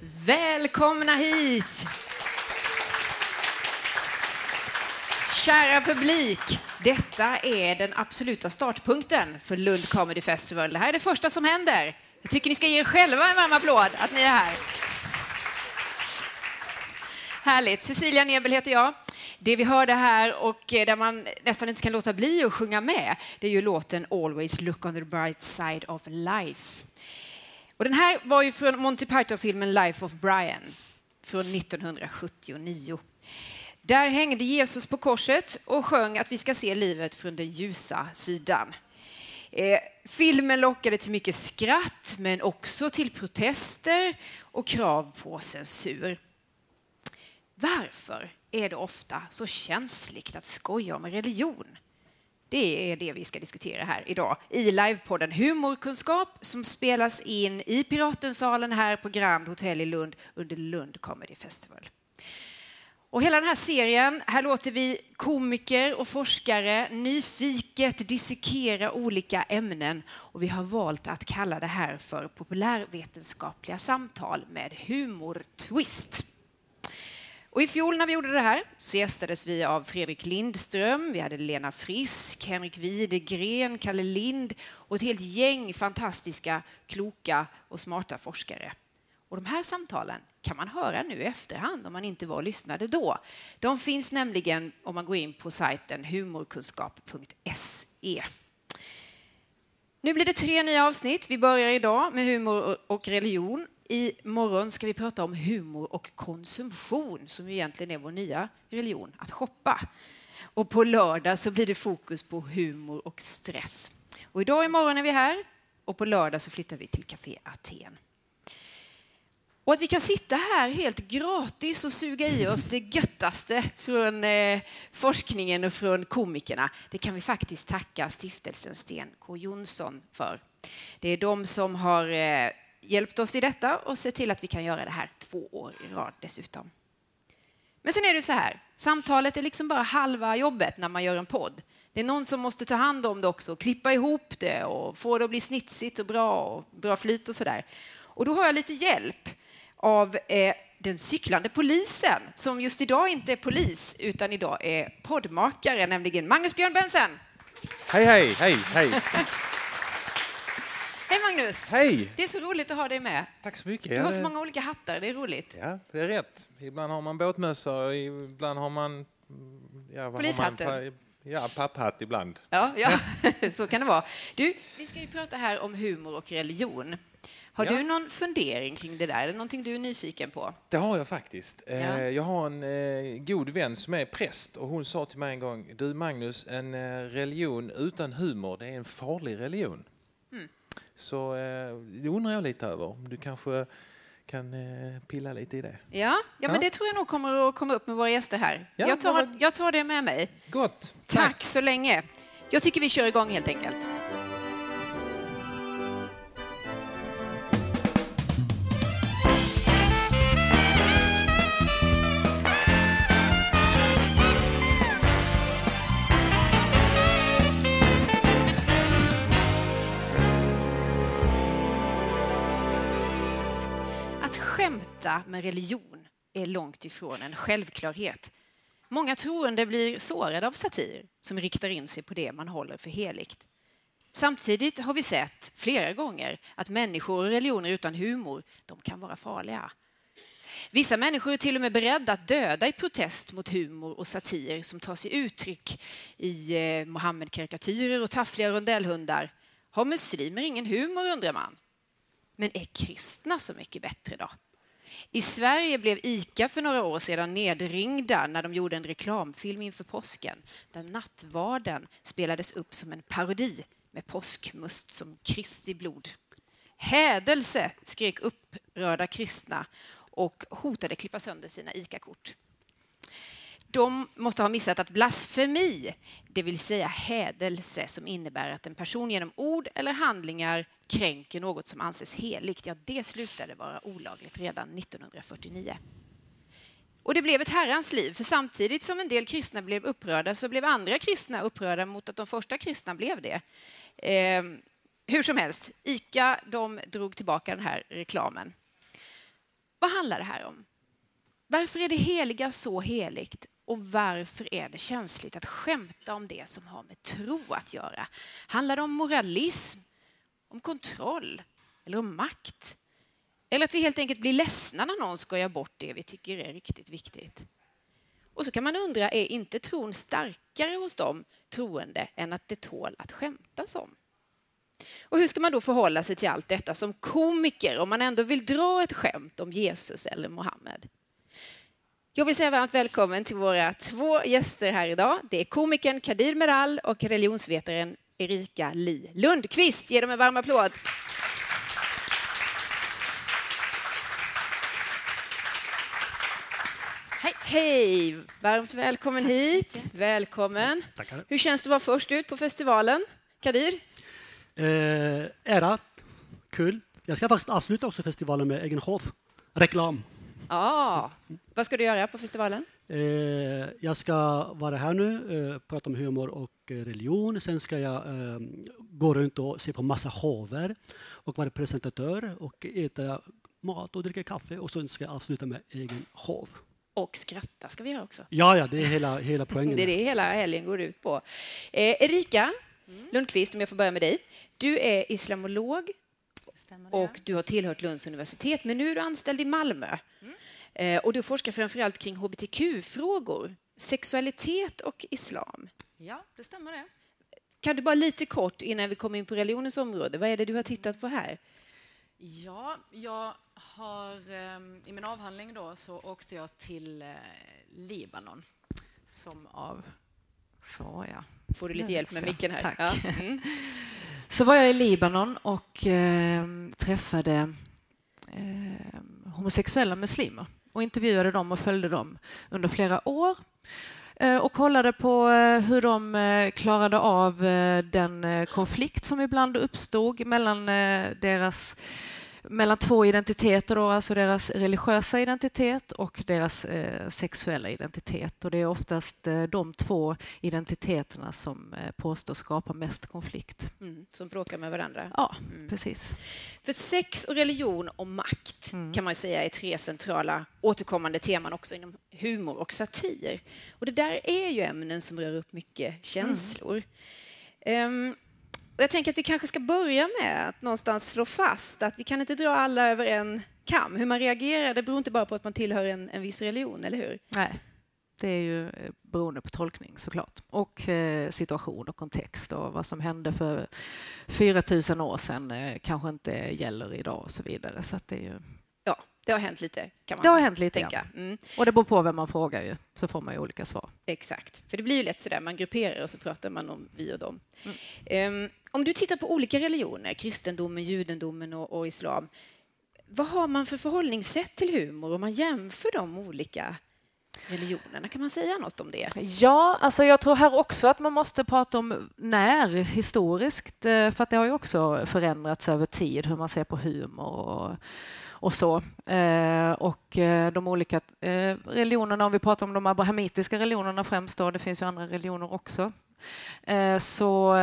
Välkomna hit! Kära publik, detta är den absoluta startpunkten för Lund Comedy Festival. Det här är det första som händer. Jag tycker ni ska ge er själva en varm applåd att ni är här. Härligt. Cecilia Nebel heter jag. Det vi hörde här och eh, där man nästan inte kan låta bli att sjunga med, det är ju låten Always look on the bright side of life. Och den här var ju från Monty Python-filmen Life of Brian från 1979. Där hängde Jesus på korset och sjöng att vi ska se livet från den ljusa sidan. Eh, filmen lockade till mycket skratt, men också till protester och krav på censur. Varför är det ofta så känsligt att skoja om religion? Det är det vi ska diskutera här idag i livepodden Humorkunskap som spelas in i Piratensalen här på Grand Hotel i Lund under Lund Comedy Festival. Och hela den här serien, här låter vi komiker och forskare nyfiket dissekera olika ämnen och vi har valt att kalla det här för populärvetenskapliga samtal med humortwist. Och I fjol när vi gjorde det här så gästades vi av Fredrik Lindström, vi hade Lena Frisk, Henrik Widegren, Kalle Lind och ett helt gäng fantastiska, kloka och smarta forskare. Och de här samtalen kan man höra nu i efterhand om man inte var och lyssnade då. De finns nämligen om man går in på sajten humorkunskap.se. Nu blir det tre nya avsnitt. Vi börjar idag med humor och religion. I morgon ska vi prata om humor och konsumtion som egentligen är vår nya religion, att shoppa. Och på lördag så blir det fokus på humor och stress. Och idag imorgon är vi här och på lördag så flyttar vi till Café Aten. Och att vi kan sitta här helt gratis och suga i oss det göttaste från eh, forskningen och från komikerna, det kan vi faktiskt tacka stiftelsen Sten K Jonsson för. Det är de som har eh, hjälpt oss i detta och sett till att vi kan göra det här två år i rad dessutom. Men sen är det så här, samtalet är liksom bara halva jobbet när man gör en podd. Det är någon som måste ta hand om det också, klippa ihop det och få det att bli snitsigt och bra och bra flyt och sådär. Och då har jag lite hjälp av eh, den cyklande polisen som just idag inte är polis utan idag är poddmakare, nämligen Magnus Björn Bensen. Hej, hej, hej, hej. Hej Magnus! Hej! Det är så roligt att ha dig med. Tack så mycket. Du har så många olika hattar, det är roligt. Ja, det är rätt. Ibland har man båtmössa och ibland har man... Ja, Polishatten? Man? Ja, papphatt ibland. Ja, ja. så kan det vara. Du, vi ska ju prata här om humor och religion. Har ja. du någon fundering kring det där? Är det någonting du är nyfiken på? Det har jag faktiskt. Ja. Eh, jag har en eh, god vän som är präst och hon sa till mig en gång, du Magnus, en eh, religion utan humor, det är en farlig religion. Så det undrar jag lite över, om du kanske kan pilla lite i det. Ja, ja, ja, men det tror jag nog kommer att komma upp med våra gäster här. Ja, jag, tar, jag tar det med mig. Gott. Tack. Tack så länge. Jag tycker vi kör igång helt enkelt. Skämta med religion är långt ifrån en självklarhet. Många troende blir sårade av satir som riktar in sig på det man håller för heligt. Samtidigt har vi sett flera gånger att människor och religioner utan humor, de kan vara farliga. Vissa människor är till och med beredda att döda i protest mot humor och satir som tar sig uttryck i Muhammedkarikatyrer Mohammed-karikatyrer och taffliga rondellhundar. Har muslimer ingen humor, undrar man. Men är kristna så mycket bättre då? I Sverige blev ICA för några år sedan nedringda när de gjorde en reklamfilm inför påsken där nattvarden spelades upp som en parodi med påskmust som Kristi blod. Hädelse, skrek upprörda kristna och hotade klippa sönder sina ICA-kort. De måste ha missat att blasfemi, det vill säga hädelse som innebär att en person genom ord eller handlingar kränker något som anses heligt, ja, det slutade vara olagligt redan 1949. Och det blev ett herrans liv, för samtidigt som en del kristna blev upprörda så blev andra kristna upprörda mot att de första kristna blev det. Eh, hur som helst, ICA de drog tillbaka den här reklamen. Vad handlar det här om? Varför är det heliga så heligt och varför är det känsligt att skämta om det som har med tro att göra? Handlar det om moralism, om kontroll eller om makt? Eller att vi helt enkelt blir ledsna när någon skojar bort det vi tycker är riktigt viktigt? Och så kan man undra, är inte tron starkare hos de troende än att det tål att skämtas om? Och hur ska man då förhålla sig till allt detta som komiker om man ändå vill dra ett skämt om Jesus eller Mohammed? Jag vill säga varmt välkommen till våra två gäster här idag. Det är komikern Kadir Meral och religionsvetaren Erika Li Lundqvist. Ge dem en varm applåd. Hej, hej! Varmt välkommen Tack hit. Välkommen. Tackar. Hur känns det att vara först ut på festivalen? Kadir? Eh, ärat, kul. Jag ska faktiskt avsluta också festivalen med egen show. Reklam. Ah, vad ska du göra på festivalen? Eh, jag ska vara här nu, eh, prata om humor och religion. Sen ska jag eh, gå runt och se på massa shower och vara presentatör och äta mat och dricka kaffe och sen ska jag avsluta med egen show. Och skratta ska vi göra också. Ja, ja det är hela, hela poängen. det är det hela helgen går ut på. Eh, Erika mm. Lundqvist, om jag får börja med dig. Du är islamolog och du har tillhört Lunds universitet, men nu är du anställd i Malmö. Mm. Eh, och du forskar framförallt kring hbtq-frågor, sexualitet och islam. Ja, det stämmer det. Kan du bara lite kort, innan vi kommer in på religionens område, vad är det du har tittat på här? Ja, jag har, ehm, i min avhandling då så åkte jag till eh, Libanon som av... Så ja. Får du lite hjälp med micken här? Tack. Ja. Mm. Så var jag i Libanon och eh, träffade eh, homosexuella muslimer och intervjuade dem och följde dem under flera år eh, och kollade på eh, hur de eh, klarade av den konflikt som ibland uppstod mellan deras mellan två identiteter, då, alltså deras religiösa identitet och deras eh, sexuella identitet. Och det är oftast eh, de två identiteterna som eh, påstås skapa mest konflikt. Mm, som bråkar med varandra? Ja, mm. precis. För sex och religion och makt mm. kan man säga är tre centrala återkommande teman också inom humor och satir. Och det där är ju ämnen som rör upp mycket känslor. Um, och jag tänker att vi kanske ska börja med att någonstans slå fast att vi kan inte dra alla över en kam. Hur man reagerar det beror inte bara på att man tillhör en, en viss religion, eller hur? Nej, det är ju eh, beroende på tolkning såklart. Och eh, situation och kontext och vad som hände för 4 000 år sedan eh, kanske inte gäller idag och så vidare. Så det är ju det har hänt lite, kan man Det har hänt lite, tänka. Ja. Mm. Och det beror på vem man frågar, ju, så får man ju olika svar. Exakt, för det blir ju lätt så där, man grupperar och så pratar man om vi och dem. Mm. Um, om du tittar på olika religioner, kristendomen, judendomen och, och, islam, vad har man för förhållningssätt till humor om man jämför de olika religionerna? Kan man säga något om det? Ja, alltså jag tror här också att man måste prata om när historiskt, eh, för att det har ju också förändrats över tid hur man ser på humor och och så. Eh, och eh, de olika eh, religionerna, om vi pratar om de abrahamitiska religionerna främst, då, det finns ju andra religioner också, eh, så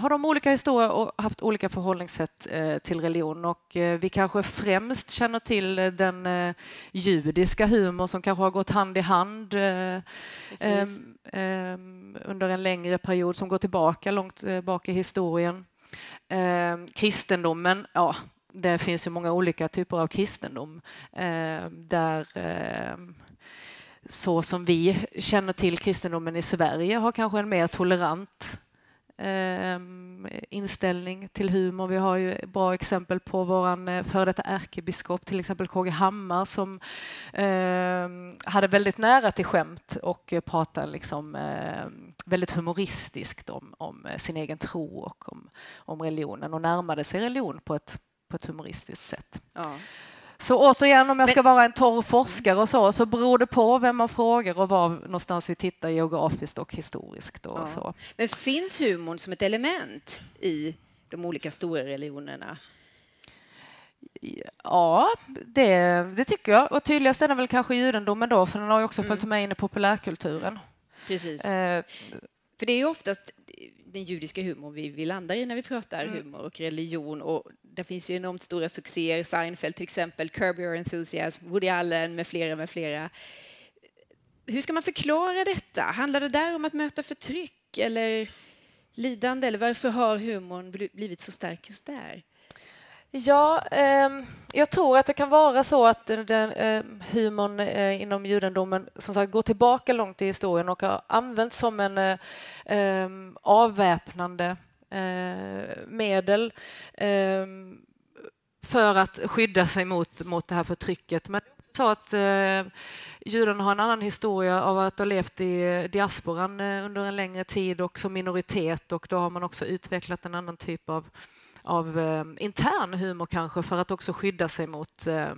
har de olika historier och haft olika förhållningssätt till religion. Och vi kanske främst känner till den judiska humor som kanske har gått hand i hand under en längre period som går tillbaka långt bak i historien. kristendomen, ja, det finns ju många olika typer av kristendom eh, där eh, så som vi känner till kristendomen i Sverige har kanske en mer tolerant eh, inställning till humor. Vi har ju bra exempel på vår eh, före detta ärkebiskop, till exempel KG Hammar som eh, hade väldigt nära till skämt och pratade liksom, eh, väldigt humoristiskt om, om, sin egen tro och om, om religionen och närmade sig religion på ett på ett humoristiskt sätt. Ja. Så återigen, om jag ska vara en torr forskare och så, så beror det på vem man frågar och var någonstans vi tittar geografiskt och historiskt. Och ja. så. Men finns humorn som ett element i de olika stora religionerna? Ja, det, det tycker jag. Och tydligast är den väl kanske judendomen då, för den har ju också mm. följt med in i populärkulturen. Precis. Eh, för det är ju oftast den judiska humorn vi, vi landar i när vi pratar mm. humor och religion och Det finns ju enormt stora succéer, Seinfeld till exempel, Curb Your Enthusiasm, Woody Allen med flera, med flera. Hur ska man förklara detta? Handlar det där om att möta förtryck eller lidande? Eller varför har humorn blivit så stark just där? Ja, eh, jag tror att det kan vara så att den, eh, humorn eh, inom judendomen som sagt går tillbaka långt i historien och har använts som en eh, ehm, avväpnande eh, medel ehm, för att skydda sig mot, mot det här förtrycket. Men så att eh, judarna har en annan historia av att ha levt i eh, diasporan eh, under en längre tid och som minoritet och då har man också utvecklat en annan typ av av eh, intern humor kanske för att också skydda sig mot eh,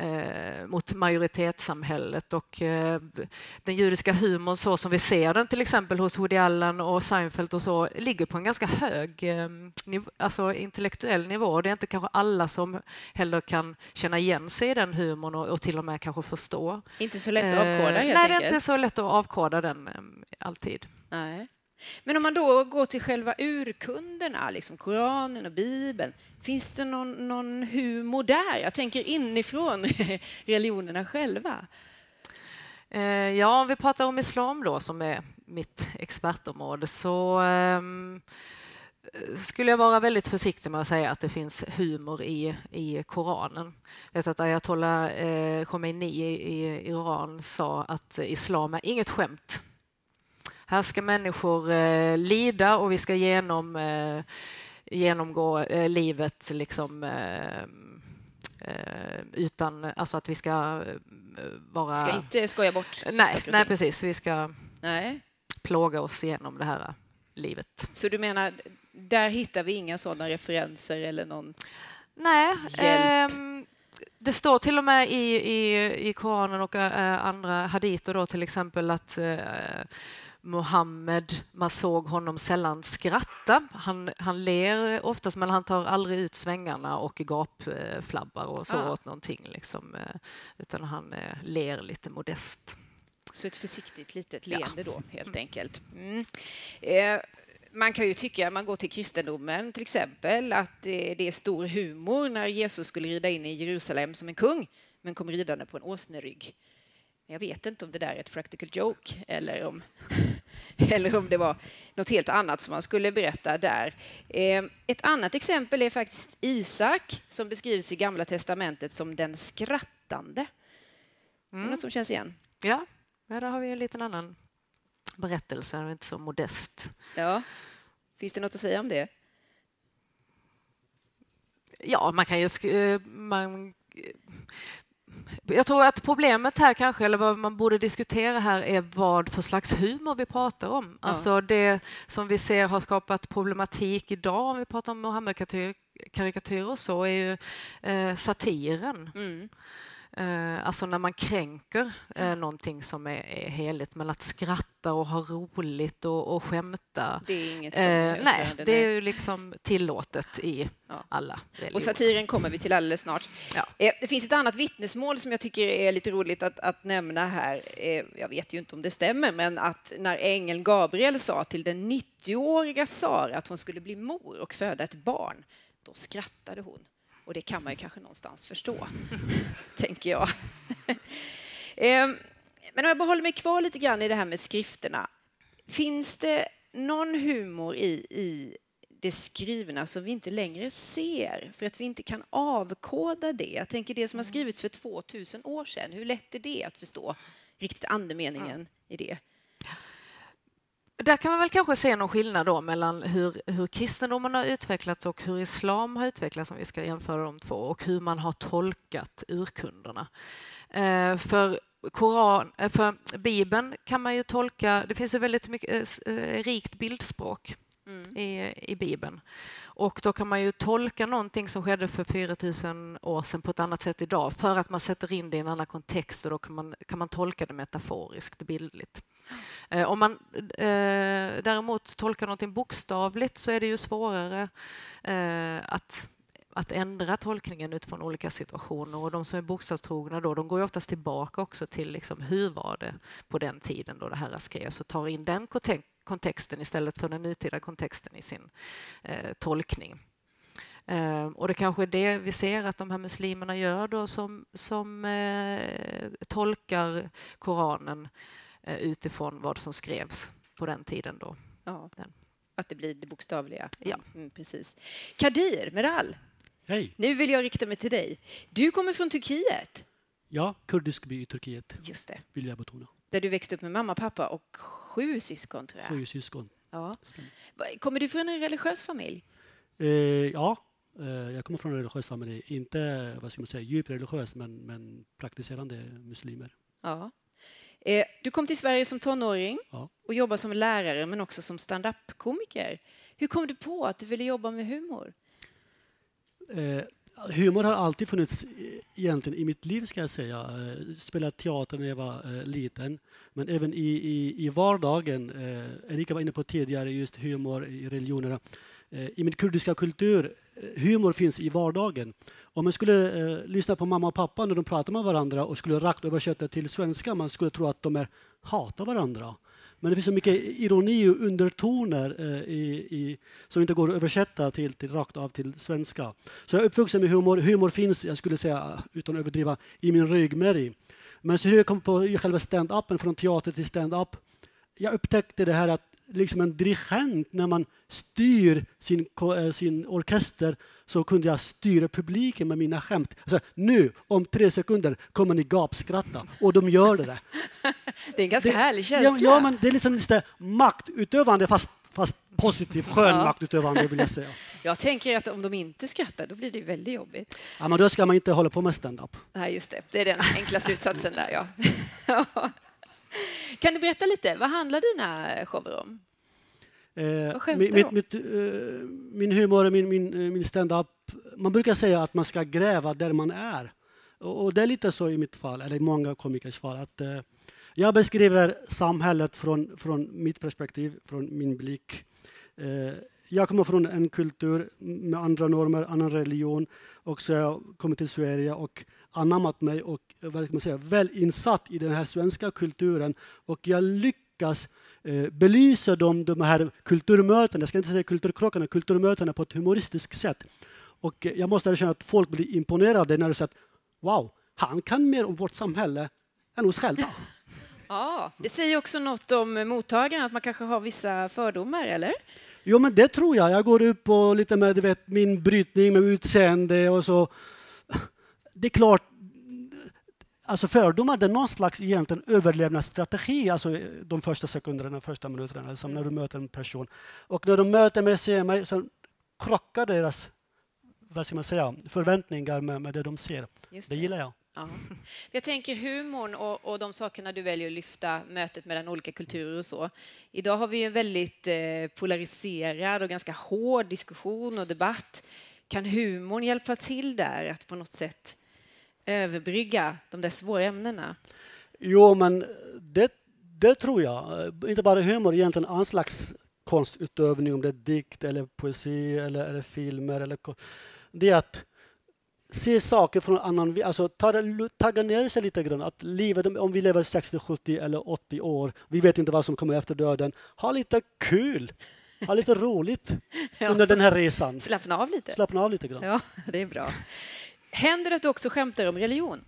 eh, mot majoritetssamhället och eh, den judiska humorn så som vi ser den till exempel hos Woody Allen och Seinfeld och så ligger på en ganska hög eh, niv alltså intellektuell nivå. Det är inte kanske alla som heller kan känna igen sig i den humorn och, och till och med kanske förstå. Inte så lätt att avkoda helt Nej, enkelt. det är inte så lätt att avkoda den alltid. Nej. Men om man då går till själva urkunderna, liksom Koranen och Bibeln, finns det någon, någon humor där? Jag tänker inifrån religionerna själva. Eh, ja, om vi pratar om islam då, som är mitt expertområde, så ehm, skulle jag vara väldigt försiktig med att säga att det finns humor i, i Koranen. Jag vet att ayatollah eh, Khomeini i, i Iran sa att islam är inget skämt här ska människor eh, lida och vi ska genom, eh, genomgå eh, livet liksom, eh, eh, utan alltså att vi ska eh, vara... Ska inte skoja bort Nej, nej precis. Vi ska nej. plåga oss igenom det här livet. Så du menar, där hittar vi inga sådana referenser eller någon Nej. hjälp? Ehm, det står till och med i, i, i Koranen och andra haditer då till exempel att Mohammed, man såg honom sällan skratta. Han, han ler oftast men han tar aldrig ut svängarna och gapflabbar och så ah. åt någonting. Liksom, eh, utan han eh, ler lite modest. Så ett försiktigt litet leende ja. då, helt enkelt. Mm. Eh, man kan ju tycka, man går till kristendomen till exempel, att det är stor humor när Jesus skulle rida in i Jerusalem som en kung, men kom ridande på en åsnerygg. Jag vet inte om det där är ett practical joke eller om, eller om det var något helt annat som man skulle berätta där. Eh, ett annat exempel är faktiskt Isak som beskrivs i Gamla testamentet som den skrattande. Mm. Något som känns igen? Ja, ja där har vi en liten annan berättelse, inte så modest. Ja. Finns det något att säga om det? Ja, man kan ju... Eh, man jag tror att problemet här kanske, eller vad man borde diskutera här, är vad för slags humor vi pratar om. Ja. Alltså det som vi ser har skapat problematik idag, om vi pratar om Mohammed-karikatyrer och så, är ju eh, satiren. Mm. Eh, alltså när man kränker eh, någonting som är, är heligt, men att skratta och ha roligt och, och skämta. Det är inget som eh, Nej, det är ju liksom tillåtet i ja. alla religioner. Och satiren kommer vi till alldeles snart. Ja. Eh, det finns ett annat vittnesmål som jag tycker är lite roligt att, att nämna här. Jag vet ju inte om det stämmer, men att när ängeln Gabriel sa till den 90-åriga Sara att hon skulle bli mor och föda ett barn, då skrattade hon. Och det kan man ju kanske någonstans förstå, tänker jag. Ehm, men om jag bara håller mig kvar lite grann i det här med skrifterna. Finns det någon humor i, i det skrivna som vi inte längre ser för att vi inte kan avkoda det? Jag tänker det som har skrivits för 2000 år sedan, hur lätt är det att förstå riktigt andemeningen i det? Där kan man väl kanske se någon skillnad då mellan hur, hur kristendomen har utvecklats och hur islam har utvecklats om vi ska jämföra de två och hur man har tolkat urkunderna. Eh, för Koran, eh, för Bibeln kan man ju tolka, det finns ju väldigt mycket eh, eh rikt bildspråk mm. i, i Bibeln. Och då kan man ju tolka någonting som skedde för 4000 år sedan på ett annat sätt idag för att man sätter in det i en annan kontext och då kan man, kan man tolka det metaforiskt, bildligt. Eh, om man eh, däremot tolkar någonting bokstavligt så är det ju svårare eh, att att ändra tolkningen utifrån olika situationer. Och de som är bokstavstrogna då, de går ju oftast tillbaka också till liksom, hur var det på den tiden då det här skrevs och tar in den kontexten istället för den nutida kontexten i sin eh, tolkning. Eh, och det kanske är det vi ser att de här muslimerna gör då som, som eh, tolkar Koranen eh, utifrån vad som skrevs på den tiden. Då. Ja, att det blir det bokstavliga. Ja. Mm, precis. Kadir Meral, Hej! nu vill jag rikta mig till dig. Du kommer från Turkiet. Ja, kurdisk by i Turkiet, Just det. vill jag betona. Där du växte upp med mamma, pappa och sju syskon, tror jag. Sju syskon. Ja. Kommer du från en religiös familj? Eh, ja, eh, jag kommer från en religiös familj. Inte vad ska man säga, djupt religiös, men, men praktiserande muslimer. Ja. Eh, Du kom till Sverige som tonåring och jobbade som lärare men också som stand-up-komiker. Hur kom du på att du ville jobba med humor? Eh, humor har alltid funnits i- egentligen i mitt liv, ska jag säga. Eh, spelat teater när jag var eh, liten, men även i, i, i vardagen. Eh, Erika var inne på tidigare, just humor i religionerna. Eh, I min kurdiska kultur, eh, humor finns i vardagen. Om man skulle eh, lyssna på mamma och pappa när de pratar med varandra och skulle rakt översätta till svenska, man skulle tro att de är, hatar varandra. Men det finns så mycket ironi och undertoner eh, i, i, som inte går att översätta till, till rakt av till svenska. Så jag är uppvuxen med humor. Humor finns, jag skulle säga, utan att överdriva, i min ryggmärg. Men så hur jag kom på själva stand-upen, från teater till stand-up. Jag upptäckte det här att liksom en dirigent, när man styr sin, eh, sin orkester så kunde jag styra publiken med mina skämt. Alltså, nu, om tre sekunder, kommer ni gapskratta. Och de gör det. Det är en ganska Det- härlig Ja, känsla. ja, men det är liksom lite maktutövande fast, fast positiv, skön Ja. maktutövande vill jag säga. Jag tänker att om de inte skrattar, då blir det väldigt jobbigt. Ja, men då ska man inte hålla på med stand-up. Nej, just det. Det är den enkla slutsatsen där, ja. Kan du berätta lite? Vad handlar dina shower om? Eh, mitt, mitt, eh, min humor, min, min, eh, min stand-up, man brukar säga att man ska gräva där man är. Och, och det är lite så i mitt fall, eller i många komikers fall. Att, eh, jag beskriver samhället från, från mitt perspektiv, från min blick. Eh, jag kommer från en kultur med andra normer, annan religion. Och så har jag kommit till Sverige och anammat mig och vad ska man säga, väl insatt i den här svenska kulturen. Och jag lyckas eh, belysa de, de här kulturmötena, jag ska inte säga kulturkrockarna, kulturmötena på ett humoristiskt sätt. Och eh, jag måste erkänna att folk blir imponerade när de säger att wow, han kan mer om vårt samhälle än oss själva. Ja, det säger också något om mottagaren, att man kanske har vissa fördomar, eller? Jo, men det tror jag. Jag går upp och lite med du vet, min brytning med utseende och så. Det är klart, alltså fördomar det är någon slags egentligen överlevnadsstrategi, alltså de första sekunderna, de första minuterna, som när du möter en person. Och när de möter mig, ser mig, så krockar deras vad ska man säga, förväntningar med, med det de ser. Just Det gillar jag. Ja. Jag tänker humorn och, och de sakerna du väljer att lyfta, mötet mellan olika kulturer och så. Idag har vi ju en väldigt eh, polariserad och ganska hård diskussion och debatt. Kan humorn hjälpa till där att på något sätt överbrygga de där svåra ämnena? Jo, men det, det tror jag. Inte bara humor, egentligen all slags konstutövning, om det är dikt eller poesi eller, eller filmer. Eller, det är att se saker från en annan alltså ta, det- tagga ner sig lite grann. Att livet, om vi lever 60, 70 eller 80 år, vi vet inte vad som kommer efter döden. Ha lite kul! Ha lite roligt under den här resan. Slappna av lite. Slappna av lite grann. Ja, det är bra. Händer det att du också skämtar om religion?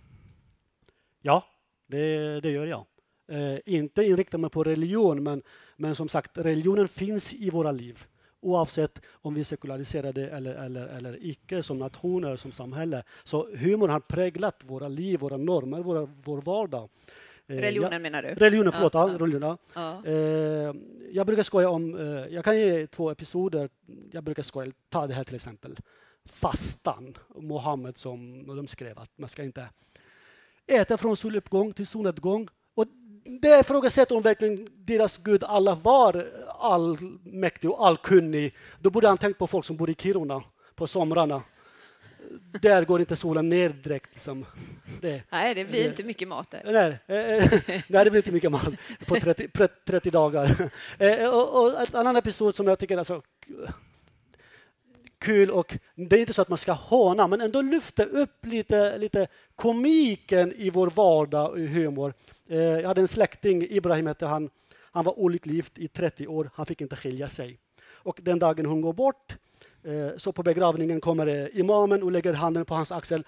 Ja, det, det gör jag. Eh, inte inrikta mig på religion, men, men som sagt, religionen finns i våra liv. Oavsett om vi är sekulariserade eller, eller, eller icke som nationer, som samhälle. Så humor har präglat våra liv, våra normer, våra, vår vardag. Eh, Religionen jag, menar du? religionen, förlåt. Ja, religionen. Ja. Eh, jag brukar skoja om, eh, jag kan ge två episoder. Jag brukar skoja, ta det här till exempel. Fastan, Mohammed som de skrev att man ska inte äta från soluppgång till solnedgång. Och det ifrågasätter om verkligen deras Gud Allah var allmäktig och allkunnig. Då borde han tänkt på folk som bor i Kiruna på somrarna. Där går inte solen ner direkt. Liksom. Det, Nej, det blir inte mycket mat där. Nej, eh, eh, nej, det blir inte mycket mat på 30, 30 dagar. Eh, Och, och en annan episod som jag tycker är så kul och det är inte så att man ska håna men ändå lyfta upp lite, lite komiken i vår vardag och humor. Eh, jag hade en släkting, Ibrahim hette han, han var olycklig gift i 30 år, han fick inte skilja sig. Och den dagen hon går bort eh, så på begravningen kommer imamen och lägger handen på hans axel.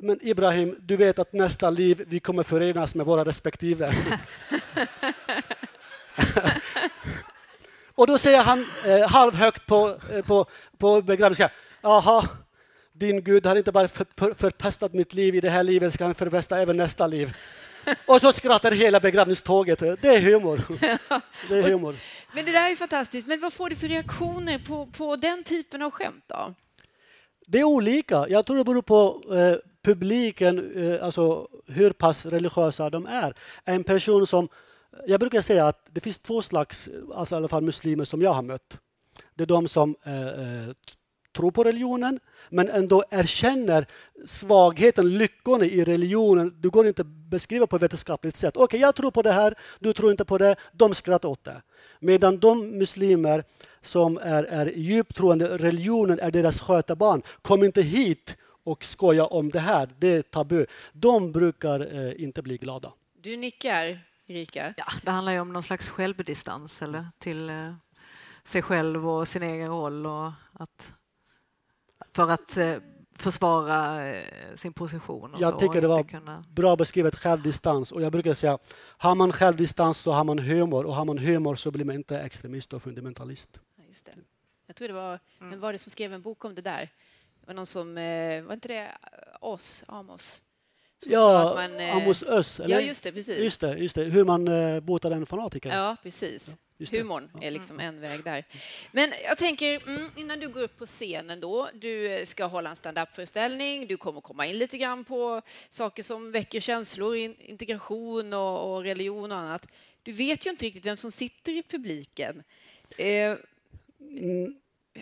Men Ibrahim, du vet att nästa liv vi kommer förenas med våra respektive. och då säger han eh, halvhögt på, eh, på, på begravningen, jaha, din Gud har inte bara för, förpestat mitt liv i det här livet, ska han förpesta även nästa liv. Och så skrattar hela begravningståget. Det är humor. Det är humor. Men det där är fantastiskt. Men vad får du för reaktioner på, på den typen av skämt då? Det är olika. Jag tror det beror på eh, publiken, eh, alltså hur pass religiösa de är. En person som, jag brukar säga att det finns två slags, alltså i alla fall muslimer som jag har mött. Det är de som eh, eh tror på religionen men ändå erkänner svagheten, lyckorna i religionen. Du går inte att beskriva på ett vetenskapligt sätt. Okej, okay, jag tror på det här, du tror inte på det. De skrattar åt det. Medan de muslimer som är, är djupt troende, religionen är deras skötebarn. Kom inte hit och skoja om det här, det är tabu. De brukar eh, inte bli glada. Du nickar, Erika. Ja, det handlar ju om någon slags självdistans eller till eh, sig själv och sin egen roll och att för att eh, försvara eh, sin position. jag så, tycker det var kunna... bra beskrivet, självdistans. Och jag brukar säga, har man självdistans så har man humor och har man humor så blir man inte extremist och fundamentalist. Just det. Jag tror det var, mm. vem var det som skrev en bok om det där? Det var någon som, eh, var inte det Oss, Amos? Ja, man, Amos Öss. Ja, just det, precis. Just det, just det. hur man botar en fanatiker. Ja, precis. Ja. Humorn är liksom en väg där. Men jag tänker, mm, innan du går upp på scenen då, du ska hålla en stand-up-föreställning, du kommer komma in lite grann på saker som väcker känslor, integration och, och religion och annat. Du vet ju inte riktigt vem som sitter i publiken. Eh, mm.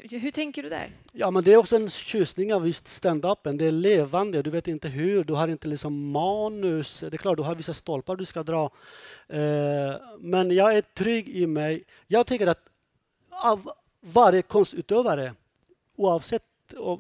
Hur tänker du där? Ja, men det är också en tjusning av just stand-upen. Det är levande, du vet inte hur, du har inte liksom manus. Det är klart, du har vissa stolpar du ska dra. Eh, men jag är trygg i mig. Jag tycker att av varje konstutövare, oavsett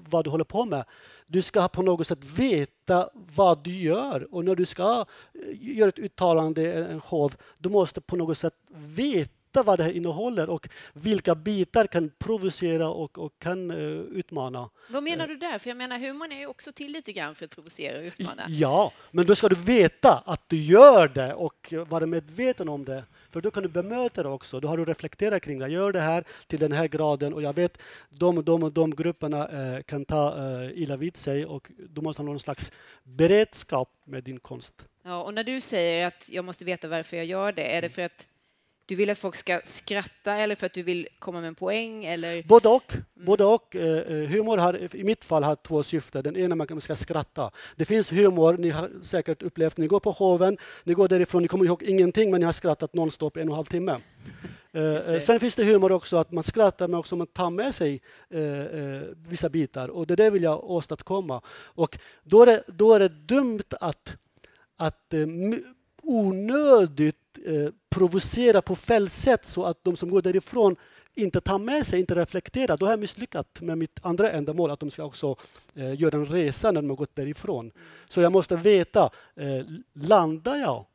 vad du håller på med, du ska på något sätt veta vad du gör. Och när du ska eh, göra ett uttalande, en show, du måste på något sätt veta veta vad det här innehåller och vilka bitar kan provocera och, och kan uh, utmana. Vad menar du där? För jag menar humorn är ju också till lite grann för att provocera och utmana. Ja, men då ska du veta att du gör det och vara medveten om det. För då kan du bemöta det också. Då har du reflekterat kring det. Jag gör det här till den här graden och jag vet de de, de grupperna eh, kan ta eh, illa vid sig och du måste ha någon slags beredskap med din konst. Ja, och när du säger att jag måste veta varför jag gör det, är det för att du vill att folk ska skratta eller för att du vill komma med en poäng? Eller? Både och. Mm. Både och. Eh, eh, humor har i mitt fall har två syften. Den ena man ska skratta. Det finns humor, ni har säkert upplevt, ni går på showen, ni går därifrån, ni kommer ihåg ingenting men ni har skrattat nonstop en och en halv timme. Eh, sen finns det humor också att man skrattar men också man tar med sig eh, vissa bitar och det där vill jag åstadkomma. Och då är det, då är det dumt att, att eh, onödigt eh, provocera på fel sätt så att de som går därifrån inte tar med sig, inte reflekterar. Då har jag misslyckats med mitt andra ändamål, att de ska också eh, göra en resa när de har gått därifrån. Så jag måste veta, eh, landar jag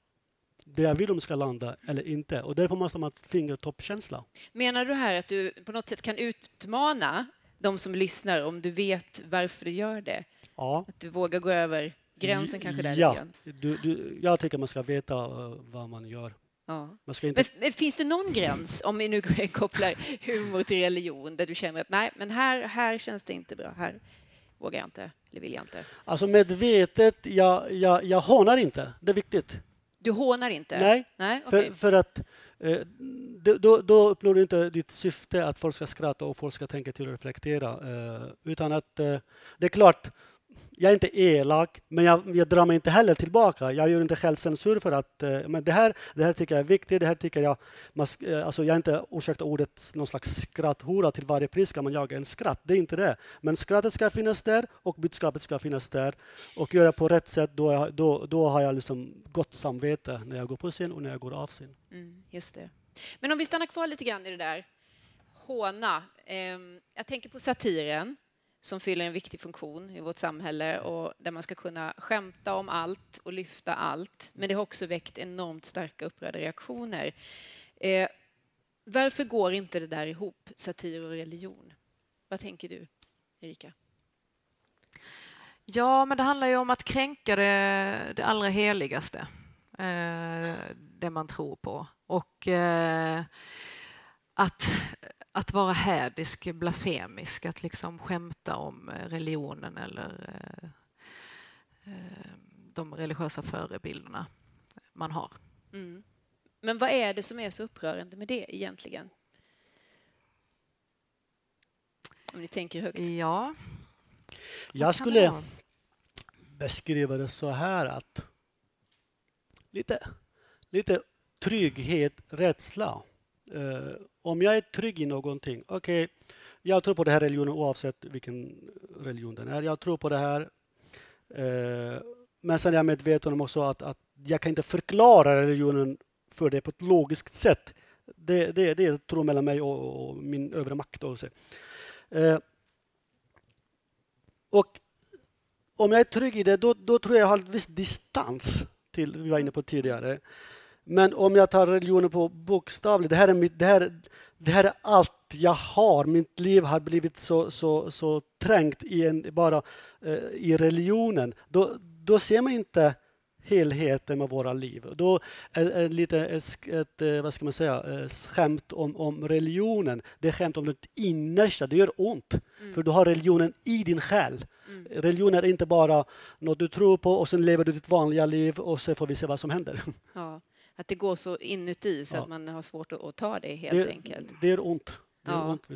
där jag vill de ska landa eller inte? Och därför måste man ha fingertoppkänsla. Menar du här att du på något sätt kan utmana de som lyssnar om du vet varför du gör det? Ja. Att du vågar gå över gränsen kanske där ja. Du, du, jag tycker man ska veta uh, vad man gör. Ja. Man ska inte... men, finns det någon gräns, om vi nu kopplar humor till religion, där du känner att nej, men här, här känns det inte bra, här vågar jag inte, eller vill jag inte? Alltså medvetet, jag, jag, jag hånar inte, det är viktigt. Du hånar inte? Nej, nej? Okay. För, för att eh, då, då uppnår du inte ditt syfte att folk ska skratta och folk ska tänka till och reflektera. Eh, utan att eh, det är klart, jag är inte elak, men jag, jag drar mig inte heller tillbaka. Jag gör inte självcensur för att eh, men det, här, det här tycker jag är viktigt. Det här tycker jag, man, eh, alltså jag är inte, ursäkta ordet, någon slags skratthora till varje pris ska man jaga en skratt. Det är inte det. Men skrattet ska finnas där och budskapet ska finnas där. Och göra på rätt sätt, då, då, då har jag liksom gott samvete när jag går på scen och när jag går av scen. Mm, just det. Men om vi stannar kvar lite grann i det där håna. Eh, jag tänker på satiren som fyller en viktig funktion i vårt samhälle och där man ska kunna skämta om allt och lyfta allt. Men det har också väckt enormt starka upprörda reaktioner. Eh, varför går inte det där ihop, satir och religion? Vad tänker du, Erika? Ja, men det handlar ju om att kränka det, det allra heligaste. Eh, det man tror på. Och eh, att, att vara hädisk, blasfemisk, att liksom skämta om religionen eller eh, eh de religiösa förebilderna man har. Mm. Men vad är det som är så upprörande med det egentligen? Om ni tänker högt. Ja. Jag skulle beskriva det så här att lite, lite trygghet, rädsla. Om jag är trygg i någonting, okej, okay, jag tror på den här religionen oavsett vilken religion den är. Jag tror på det här. Eh, men sen är jag medveten om också att, att jag kan inte förklara religionen för det på ett logiskt sätt. Det, det, det är tro mellan mig och, och min övre makt. Också. Eh, och om jag är trygg i det, då, då tror jag jag har en viss distans till vi var inne på tidigare. Men om jag tar religionen på bokstavligt, det här är, mitt, det här, det här är allt jag har. Mitt liv har blivit så, så, så trängt i, en, bara, eh, i religionen. Då, då ser man inte helheten med våra liv. Då är det lite ett, ett, eh, vad ska man säga, eh, skämt om, om religionen. Det är skämt om det innersta, det gör ont. Mm. För du har religionen i din själ. Mm. Religion är inte bara något du tror på och sen lever du ditt vanliga liv och så får vi se vad som händer. Ja, att det går så inuti så ja. att man har svårt att, att ta det helt det, enkelt. Det är ont. Det är ja. ont.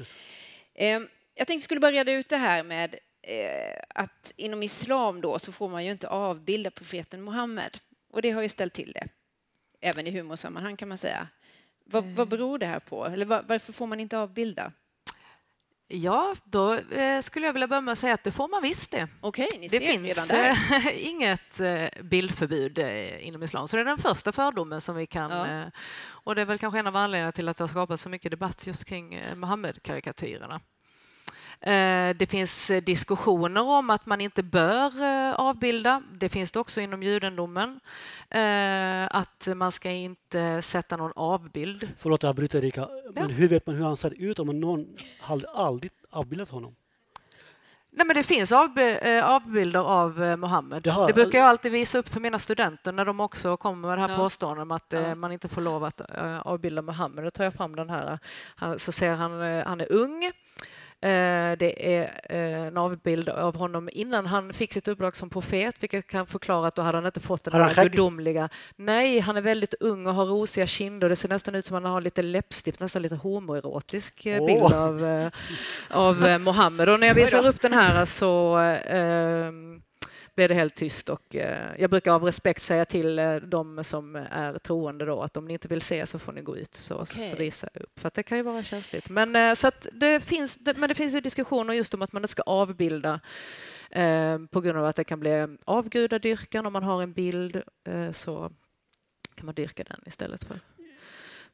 Eh, jag tänkte vi skulle börja reda ut det här med eh, att inom islam då så får man ju inte avbilda profeten Muhammed. Och det har ju ställt till det. Även i humorsammanhang kan man säga. Vad, mm. vad beror det här på? Eller var, varför får man inte avbilda? Ja, då eh, skulle jag vilja börja med att säga att det får man visst det. Okej, ni det ser finns redan där. inget eh, bildförbud eh, inom islam, så det är den första fördomen som vi kan... Ja. Eh, och det är väl kanske en av anledningarna till att det har skapats så mycket debatt just kring eh, Mohammed-karikatyrerna. Eh, det finns eh, diskussioner om att man inte bör eh, avbilda. Det finns det också inom judendomen. Att man ska inte sätta någon avbild. Förlåt att jag bryter Erika, men hur vet man hur han ser ut om någon har aldrig avbildat honom? Nej, men det finns avbilder av Mohammed. Det, har... det, brukar jag alltid visa upp för mina studenter när de också kommer med det här ja. påståendet om att ja. man inte får lov att avbilda Mohammed. Då tar jag fram den här. Så ser han, han är ung. Eh, det är eh, en avbild av honom innan han fick sitt uppdrag som profet, vilket kan förklara att då hade han inte fått den här gudomliga... Nej, han är väldigt ung och har rosiga kinder. Det ser nästan ut som att han har lite läppstift, nästan lite homoerotisk oh. bild av, av Mohammed. Och när jag visar upp den här så eh, blev det helt tyst och eh, jag brukar av respekt säga till eh, de som är troende då att om ni inte vill se så får ni gå ut så, okay. så visar jag upp för det kan ju vara känsligt. Men, eh, så det finns, men det finns ju diskussioner just om att man inte ska avbilda på grund av att det kan bli avgudadyrkan om man har en bild så kan man dyrka den istället för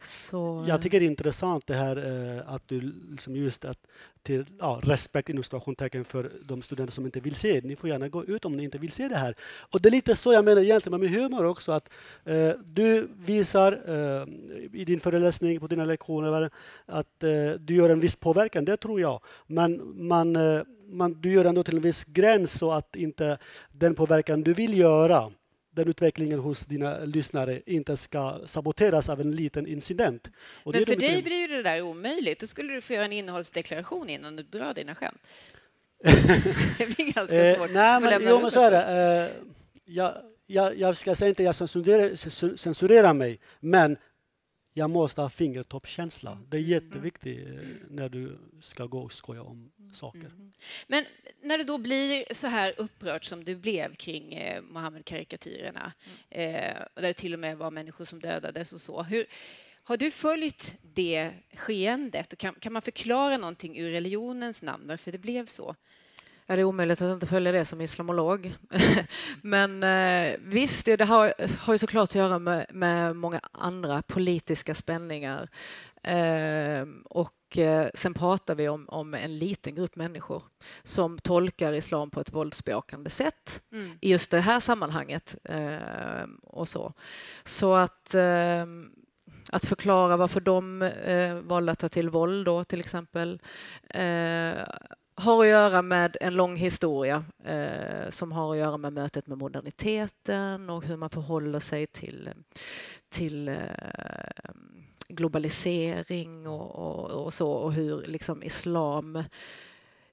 så... Jag tycker det är intressant det här eh, att du liksom just att till ja, respekt inom situationstecken för de studenter som inte vill se. Ni får gärna gå ut om ni inte vill se det här. Och det är lite så jag menar egentligen med min humor också att eh, du visar eh, i din föreläsning, på dina lektioner att eh, du gör en viss påverkan, det tror jag. Men man, eh, man, du gör ändå till en viss gräns så att inte den påverkan du vill göra den utvecklingen hos dina lyssnare inte ska saboteras av en liten incident. Och Men för dig blir det där omöjligt. Då skulle du få göra en innehållsdeklaration innan du drar dina skämt. det blir ganska eh, svårt. Eh, nej, men, jo, men så är det. Eh, jag, jag, jag ska säga inte att jag censurerar, censurerar mig, men jag måste ha fingertoppskänsla. Det är jätteviktigt eh, när du ska gå och skoja om saker. Mm. Men när du då blir så här upprörd som du blev kring eh, Mohammed-karikatyrerna, mm. eh, där det till och med var människor som dödades och så. Hur, har du följt det skeendet? Och kan, kan man förklara någonting ur religionens namn varför det blev så? Ja, det är omöjligt att inte följa det som islamolog. Men eh, visst, det har, har ju såklart att göra med, med många andra politiska spänningar. Eh, och eh, sen pratar vi om, om, en liten grupp människor som tolkar islam på ett våldsbejakande sätt mm. i just det här sammanhanget. Och så. så att att förklara varför de eh, valde att ta till våld då, till exempel eh, har att göra med en lång historia eh, som har att göra med mötet med moderniteten och hur man förhåller sig till, till eh, globalisering och, och, och, så och hur liksom islam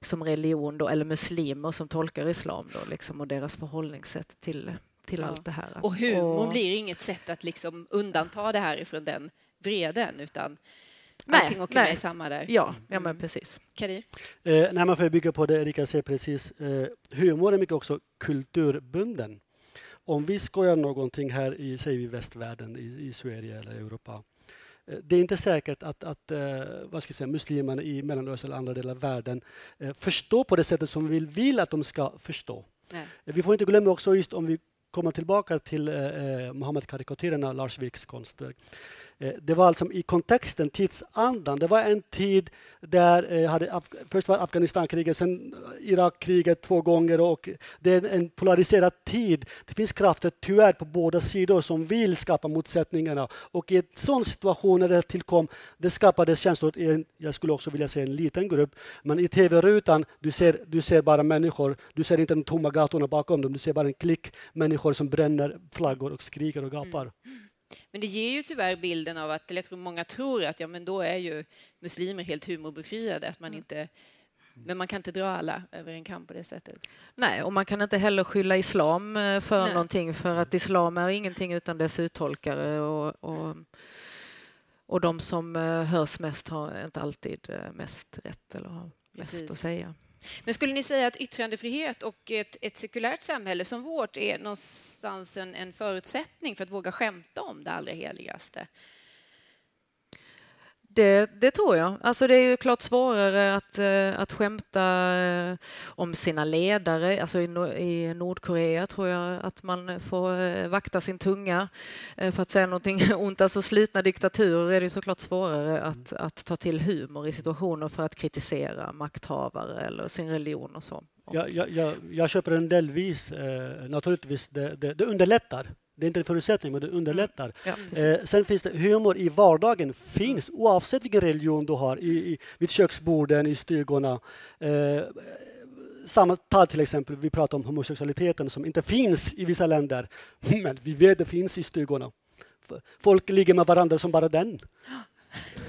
som religion då, eller muslimer som tolkar islam då, liksom, och deras förhållningssätt till, till ja. allt det här. Och humor och, blir inget sätt att liksom undanta det här ifrån den vreden utan nej, allting åker nej. med samma där. Ja, ja men precis. Kadir? Eh, nej, man får bygga på det Erika säger precis. Eh, humor är mycket också kulturbunden. Om vi skojar någonting här i, säger vi västvärlden, i, i Sverige eller Europa Eh, det är inte säkert att, att eh, vad ska jag säga, muslimerna i Mellanöstern eller andra delar av världen eh, förstår på det sättet som vi vill att de ska förstå. Nej. Vi får inte glömma också, just om vi kommer tillbaka till eh, Mohammed-karikatyrerna, Lars Vilks konstverk, Eh, det var alltså i kontexten, tidsandan. Det var en tid där eh, hade, först var Afghanistankriget, sen Irakkriget två gånger och det är en polariserad tid. Det finns krafter tyvärr på båda sidor som vill skapa motsättningarna och i en sån situation när det tillkom, det skapades känslor i en, jag skulle också vilja säga en liten grupp, men i tv-rutan, du ser, du ser bara människor, du ser inte de tomma gatorna bakom dem, du ser bara en klick människor som bränner flaggor och skriker och gapar. Mm. Men det ger ju tyvärr bilden av att, eller jag tror många tror att ja, men då är ju muslimer helt humorbefriade, att man mm. inte men man kan inte dra alla över en kam på det sättet. Nej, och man kan inte heller skylla islam eh, för Nej. någonting för att islam är ingenting utan dess uttolkare och, och, och de som eh, hörs mest har inte alltid eh, mest rätt eller har mest Precis. att säga. Men skulle ni säga att yttrandefrihet och ett, ett sekulärt samhälle som vårt är någonstans en, en förutsättning för att våga skämta om det allra heligaste? Det, det, tror jag. Alltså det är ju klart svårare att, eh, att skämta eh, om sina ledare. Alltså i, Nordkorea tror jag att man får eh, vakta sin tunga för att säga någonting ont. Alltså slutna diktaturer är det såklart svårare att, att ta till humor i situationer för att kritisera makthavare eller sin religion och så. Jag, jag, jag, jag köper en delvis, naturligtvis, det, det, det underlättar det är inte en förutsättning, men det underlättar. Ja, eh, sen finns det humor i vardagen, finns oavsett vilken religion du har, i, i, vid köksborden, i stugorna. Eh, samma tal till exempel, vi pratar om homosexualiteten som inte finns i vissa länder, men vi vet det finns i stugorna. Folk ligger med varandra som bara den.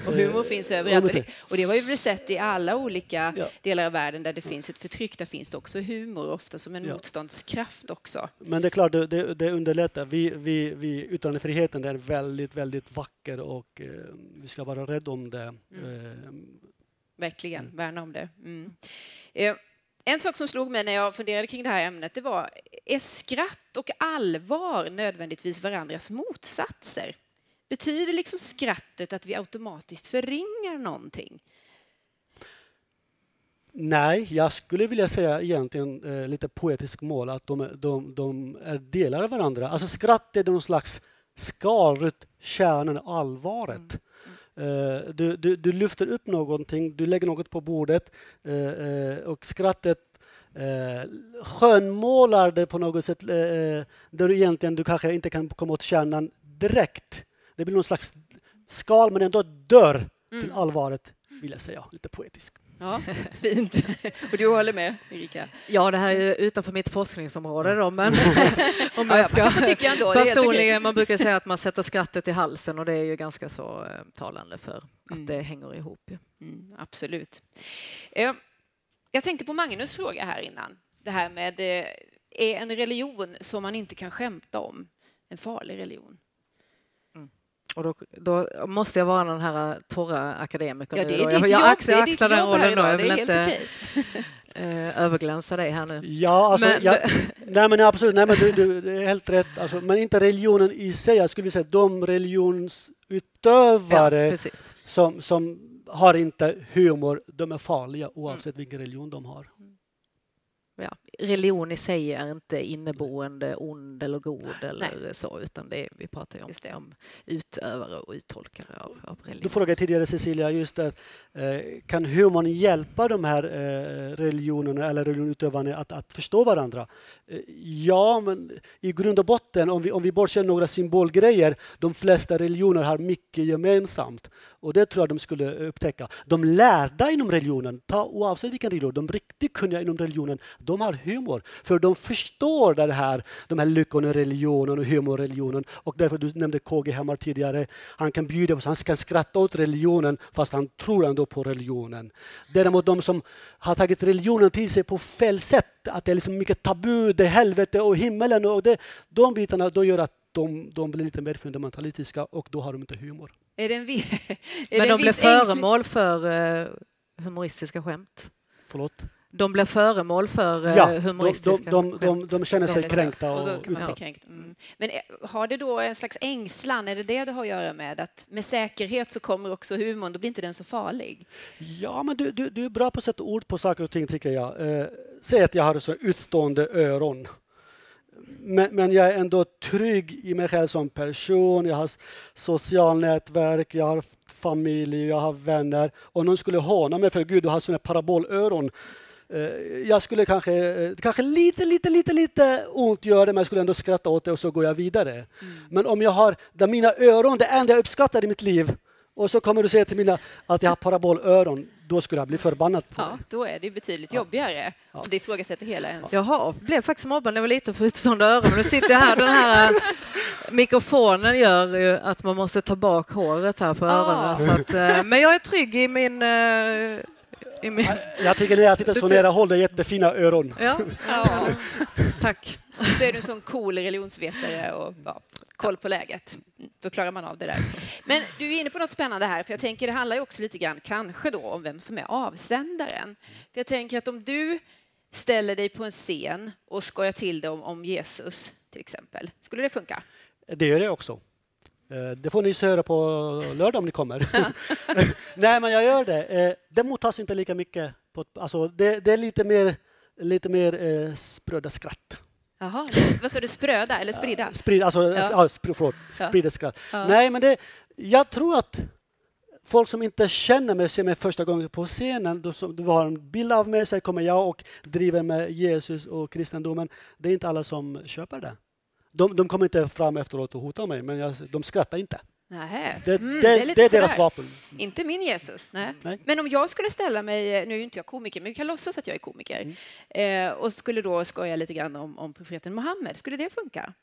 Och humor finns överallt. Och det, och det har vi väl sett i alla olika ja. delar av världen där det finns ett förtryck. Där finns det också humor, ofta som en ja. motståndskraft också. Men det är klart, det, det underlättar. Vi, vi, vi, yttrandefriheten är väldigt, väldigt vacker och eh, vi ska vara rädda om det. Mm. Eh, Verkligen, mm. värna om det. Mm. Eh, en sak som slog mig när jag funderade kring det här ämnet, det var, är skratt och allvar nödvändigtvis varandras motsatser? Betyder liksom skrattet att vi automatiskt förringar någonting? Nej, jag skulle vilja säga egentligen eh, lite poetisk mål att de, de, de, är delar av varandra. Alltså skratt är någon slags skalrut kärnan, allvaret. Mm. Mm. Eh, du, du, du, lyfter upp någonting, du lägger något på bordet eh, eh och skrattet eh, skönmålar det på något sätt eh, eh, där du egentligen du kanske inte kan komma åt kärnan direkt. Det blir någon slags skal men ändå dörr mm. till allvaret, vill jag säga, lite poetiskt. Ja, fint. Och du håller med, Erika? Ja, det här är utanför mitt forskningsområde då, men om man ska... Ja, man ändå, personligen, man brukar säga att man sätter skrattet i halsen och det är ju ganska så eh, talande för att mm. det hänger ihop. Mm, absolut. Eh, jag tänkte på Magnus fråga här innan. Det här med, eh, är en religion som man inte kan skämta om en farlig religion? Och då, då, måste jag vara den här torra akademikern ja, det är nu. Jag, jag, axlar, jag axlar den rollen då. Jag vill inte äh, överglänsa dig här nu. Ja, alltså, men, jag, nej men absolut, nej, men du, du, det är helt rätt. Alltså, men inte religionen i sig. Jag skulle säga de religionsutövare ja, som, som har inte humor, de är farliga oavsett mm. vilken religion de har. Ja, religion i sig är inte inneboende ond eller god eller Nej. så, utan det är, vi pratar ju om, om utövare och uttolkare av, av religion. Du frågade tidigare Cecilia, just att, eh, kan humorn hjälpa de här eh, religionerna eller religionutövarna att, att förstå varandra? Eh, ja, men i grund och botten, om vi, om vi bortser några symbolgrejer, de flesta religioner har mycket gemensamt. Och det tror jag de skulle upptäcka. De lärda inom religionen, ta, oavsett vilken religion, de riktigt kunniga inom religionen, de har humor. För de förstår det här, de här religionen och humorreligionen. Och därför, du nämnde KG Hammar tidigare, han kan bjuda på, han kan skratta åt religionen fast han tror ändå på religionen. Däremot de som har tagit religionen till sig på fel sätt, att det är liksom mycket tabu, det är helvete och himmelen och det, de bitarna då gör att de, de blir lite mer fundamentalistiska och då har de inte humor. Är det en vi, är Men de blir föremål för uh, humoristiska skämt? Förlåt? De blir föremål för uh, ja, humoristiska de, de, de, de, känner sig kränkta. Och, och ja. kränkt. Mm. Men eh, har det då en slags ängslan? Är det det det har att göra med? Att med säkerhet så kommer också humorn, då blir inte den så farlig? Ja, men du, du, du är bra på att sätta ord på saker och ting, tycker jag. Eh, säg att jag har så utstående öron men, men, jag är ändå trygg i mig själv som person. Jag har social nätverk, jag har familj, jag har vänner. Om någon skulle håna mig för Gud, du har såna parabolöron. Eh, jag skulle kanske, eh, kanske lite, lite, lite, lite ont göra det, men jag skulle ändå skratta åt det och så går jag vidare. Mm. Men om jag har, där mina öron, det enda jag uppskattar i mitt liv, och så kommer du säga till mina att jag har parabolöron, då skulle jag bli förbannad på Ja, då är det betydligt jobbigare ja. det ifrågasätter hela ens... Jaha, blev faktiskt mobbad när jag var liten för utstående öron. Nu sitter jag här, den här mikrofonen gör ju att man måste ta bak håret här på ah. öronen. Så att, eh, men jag är trygg i eh, min... Jag tycker ni sitter så nära håll, jättefina öron. Ja. ja. Tack. Så är du en sån cool religionsvetare och ja, koll på läget. Då klarar man av det där. Men du är inne på något spännande här, för jag tänker det handlar ju också lite grann kanske då om vem som är avsändaren. För jag tänker att om du ställer dig på en scen och skojar till det om, om Jesus till exempel, skulle det funka? Det gör det också. Eh, det får ni höra på lördag om ni kommer. Nej, men jag gör det. Eh, det mottas inte lika mycket. På, alltså, det, det är lite mer, lite mer eh, spröda skratt. Jaha, vad sa du, spröda eller sprida? Sprid, alltså, ja. ja förlåt, sprida skratt. Ja. Nej, men det, jag tror att folk som inte känner mig ser mig första gången på scenen, då, du har en bild av mig, så kommer jag och driver med Jesus och kristendomen. Det är inte alla som köper det. De, de kommer inte fram efteråt och hotar mig, men jag, de skrattar inte. Nähä. Det, mm, det, det, är, det är deras vapen. Inte min Jesus. Nej. nej. Men om jag skulle ställa mig, nu är inte jag komiker, men vi kan låtsas att jag är komiker, mm. eh, och skulle då skoja lite grann om, om profeten Muhammed, skulle det funka?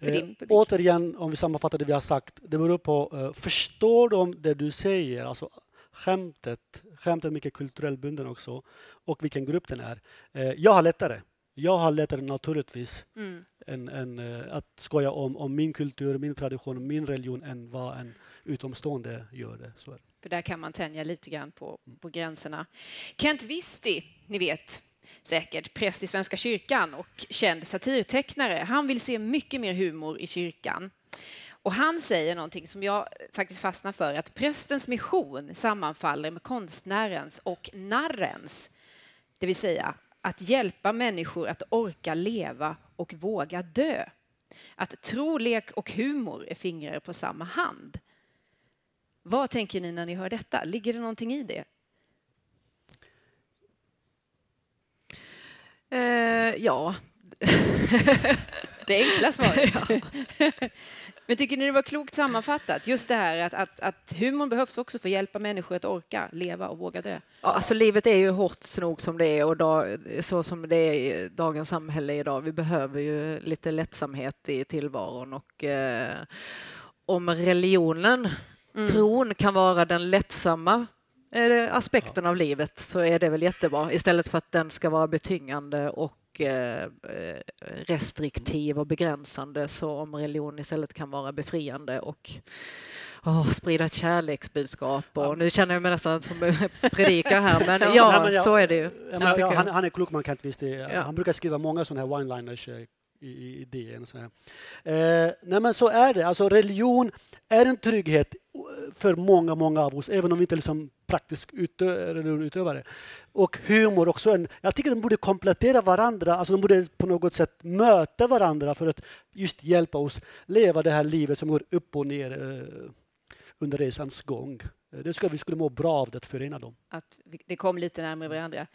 Eh, återigen, om vi sammanfattar det vi har sagt, det beror på, eh, förstår de det du säger? Alltså skämtet, skämtet är mycket kulturellt bunden också, och vilken grupp den är. Eh, jag har lättare. Jag har lättare naturligtvis mm. än, än uh, att skoja om, om min kultur, min tradition, min religion än vad en utomstående gör det. Så. För där kan man tänja lite grann på, mm. på gränserna. Kent Visti, ni vet säkert, präst i Svenska kyrkan och känd satirtecknare. Han vill se mycket mer humor i kyrkan. Och han säger någonting som jag faktiskt fastnar för, att prästens mission sammanfaller med konstnärens och narrens. Det vill säga att hjälpa människor att orka leva och våga dö. Att tro, lek och humor är fingrar på samma hand. Vad tänker ni när ni hör detta? Ligger det någonting i det? Uh, ja. det enkla svaret. ja. Men tycker ni det var klokt sammanfattat? Just det här att, att, att humorn behövs också för att hjälpa människor att orka leva och våga dö. Ja, alltså livet är ju hårt nog som det är och dag, så som det är i dagens samhälle idag. Vi behöver ju lite lättsamhet i tillvaron och eh, om religionen, mm. tron kan vara den lättsamma eh, aspekten ja. av livet så är det väl jättebra istället för att den ska vara betyngande och Eh, restriktiv och begränsande så om religion istället kan vara befriande och oh, sprida ett kärleksbudskap. Och ja. Nu känner jag mig nästan som predikar här, men ja, ja, men jag, så är det ju. Ja, han, han, är klok, man kan inte visst det. Han brukar skriva många sådana här one-liners eh, i, i DN. Så, eh, nej men så är det. Alltså, religion är en trygghet för många, många av oss, även om vi inte liksom praktisk religionutövare. Och humor också. En, jag tycker de borde komplettera varandra, alltså de borde på något sätt möta varandra för att just hjälpa oss leva det här livet som går upp och ner eh, under resans gång. Eh, det skulle, vi skulle må bra av att förena dem. Att det kom lite närmare varandra.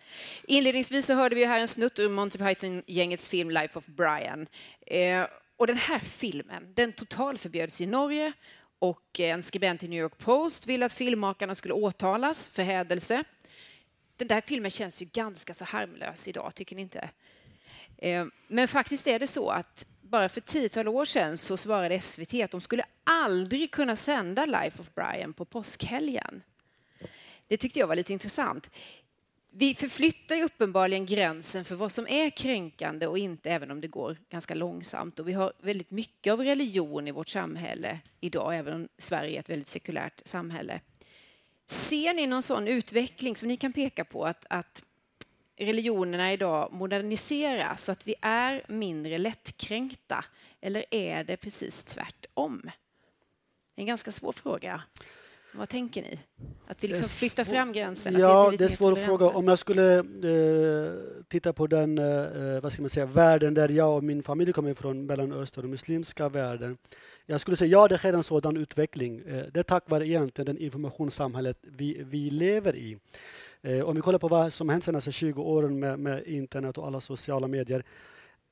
Inledningsvis så hörde vi här en snutt ur Monty Python-gängets film Life of Brian. Eh, och den här filmen, den totalförbjöds i Norge och en skribent i New York Post ville att filmmakarna skulle åtalas för hädelse. Den där filmen känns ju ganska så harmlös idag, tycker ni inte? Eh, men faktiskt är det så att bara för tiotal år sedan så svarade SVT att de skulle aldrig kunna sända Life of Brian på påskhelgen. Det tyckte jag var lite intressant. Vi förflyttar ju uppenbarligen gränsen för vad som är kränkande och inte, även om det går ganska långsamt. Och vi har väldigt mycket av religion i vårt samhälle idag, även om Sverige är ett väldigt sekulärt samhälle. Ser ni någon sån utveckling som ni kan peka på att, att religionerna idag moderniseras så att vi är mindre lättkränkta? Eller är det precis tvärtom? Det är en ganska svår fråga. Vad tänker ni? Att vi liksom flyttar fram gränsen? Ja, det är en svår fråga. Om jag skulle eh, titta på den eh, vad ska man säga, världen där jag och min familj kommer ifrån, Mellanöstern och muslimska världen. Jag skulle säga ja, det sker en sådan utveckling. Eh, det är tack vare egentligen det informationssamhället vi, vi lever i. Eh, om vi kollar på vad som hänt de senaste 20 åren med, med internet och alla sociala medier.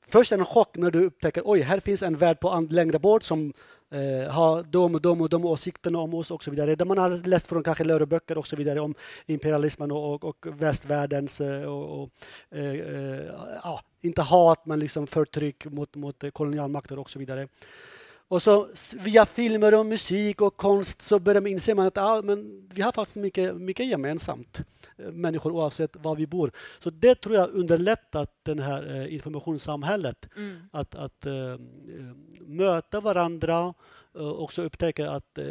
Först en chock när du upptäcker oj, här finns en värld på längre bort som eh, har de och de och de åsikterna om oss och så vidare. Där man har läst från kanske läroböcker och så vidare om imperialismen och, och västvärldens eh, och, och eh, eh, ja, inte hat men liksom förtryck mot, mot kolonialmakter och så vidare. Och så via filmer och musik och konst så börjar man inse att ja, men vi har faktiskt mycket, mycket gemensamt, eh, människor oavsett var vi bor. Så det tror jag underlättat det här eh, informationssamhället. Mm. Att, att äh, möta varandra och också upptäcka att äh,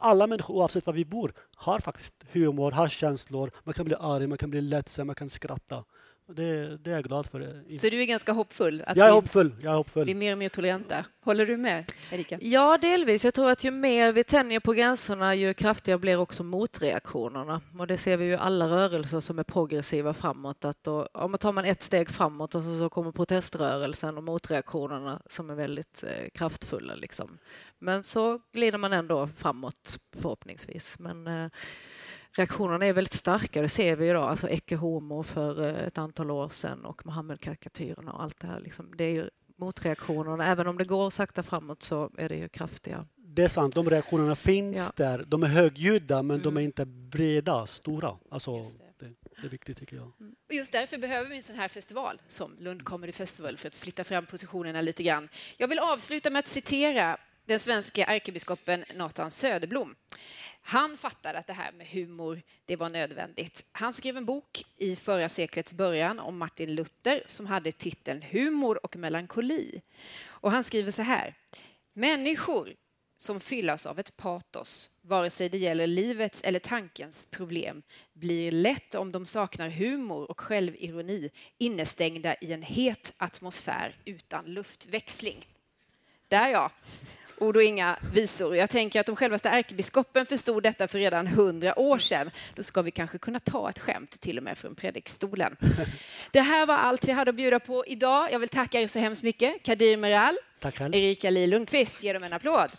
alla människor oavsett var vi bor har faktiskt humor, har känslor. Man kan bli arg, man kan bli ledsen, man kan skratta. Det, det, är jag glad för. Så du är ganska hoppfull? Att jag är hoppfull. Jag är hoppfull. blir mer och mer toleranta. Håller du med, Erika? Ja, delvis. Jag tror att ju mer vi tänjer på gränserna, ju kraftigare blir också motreaktionerna. Och det ser vi ju alla rörelser som är progressiva framåt. Att då, om tar man ett steg framåt och så, så kommer proteströrelsen och motreaktionerna som är väldigt eh, kraftfulla. Liksom. Men så glider man ändå framåt, förhoppningsvis. Men, eh, reaktionerna är väldigt starka, det ser vi idag. Alltså Ecce Homo för eh, ett antal år sedan och Mohammed-karikatyrerna och allt det här. Liksom, det är ju motreaktionerna. Även om det går sakta framåt så är det ju kraftiga. Det är sant, de reaktionerna finns ja. där. De är högljudda men mm. de är mm. inte breda, stora. Alltså, det. Det, det. är viktigt tycker jag. Mm. Och just därför behöver vi en sån här festival som Lund Comedy Festival för att flytta fram positionerna lite grann. Jag vill avsluta med att citera den svenska ärkebiskopen Nathan Söderblom. Han fattade att det här med humor, det var nödvändigt. Han skrev en bok i förra seklets början om Martin Luther som hade titeln Humor och melankoli. Och han skriver så här. Människor som fyllas av ett patos, vare sig det gäller livets eller tankens problem, blir lätt, om de saknar humor och självironi, innestängda i en het atmosfär utan luftväxling. Där ja ord och inga visor. Jag tänker att om självaste ärkebiskopen förstod detta för redan hundra år sedan, då ska vi kanske kunna ta ett skämt till och med från predikstolen. Det här var allt vi hade att bjuda på idag. Jag vill tacka er så hemskt mycket. Kadir Meral, Erika Li Lundqvist, ge dem en applåd.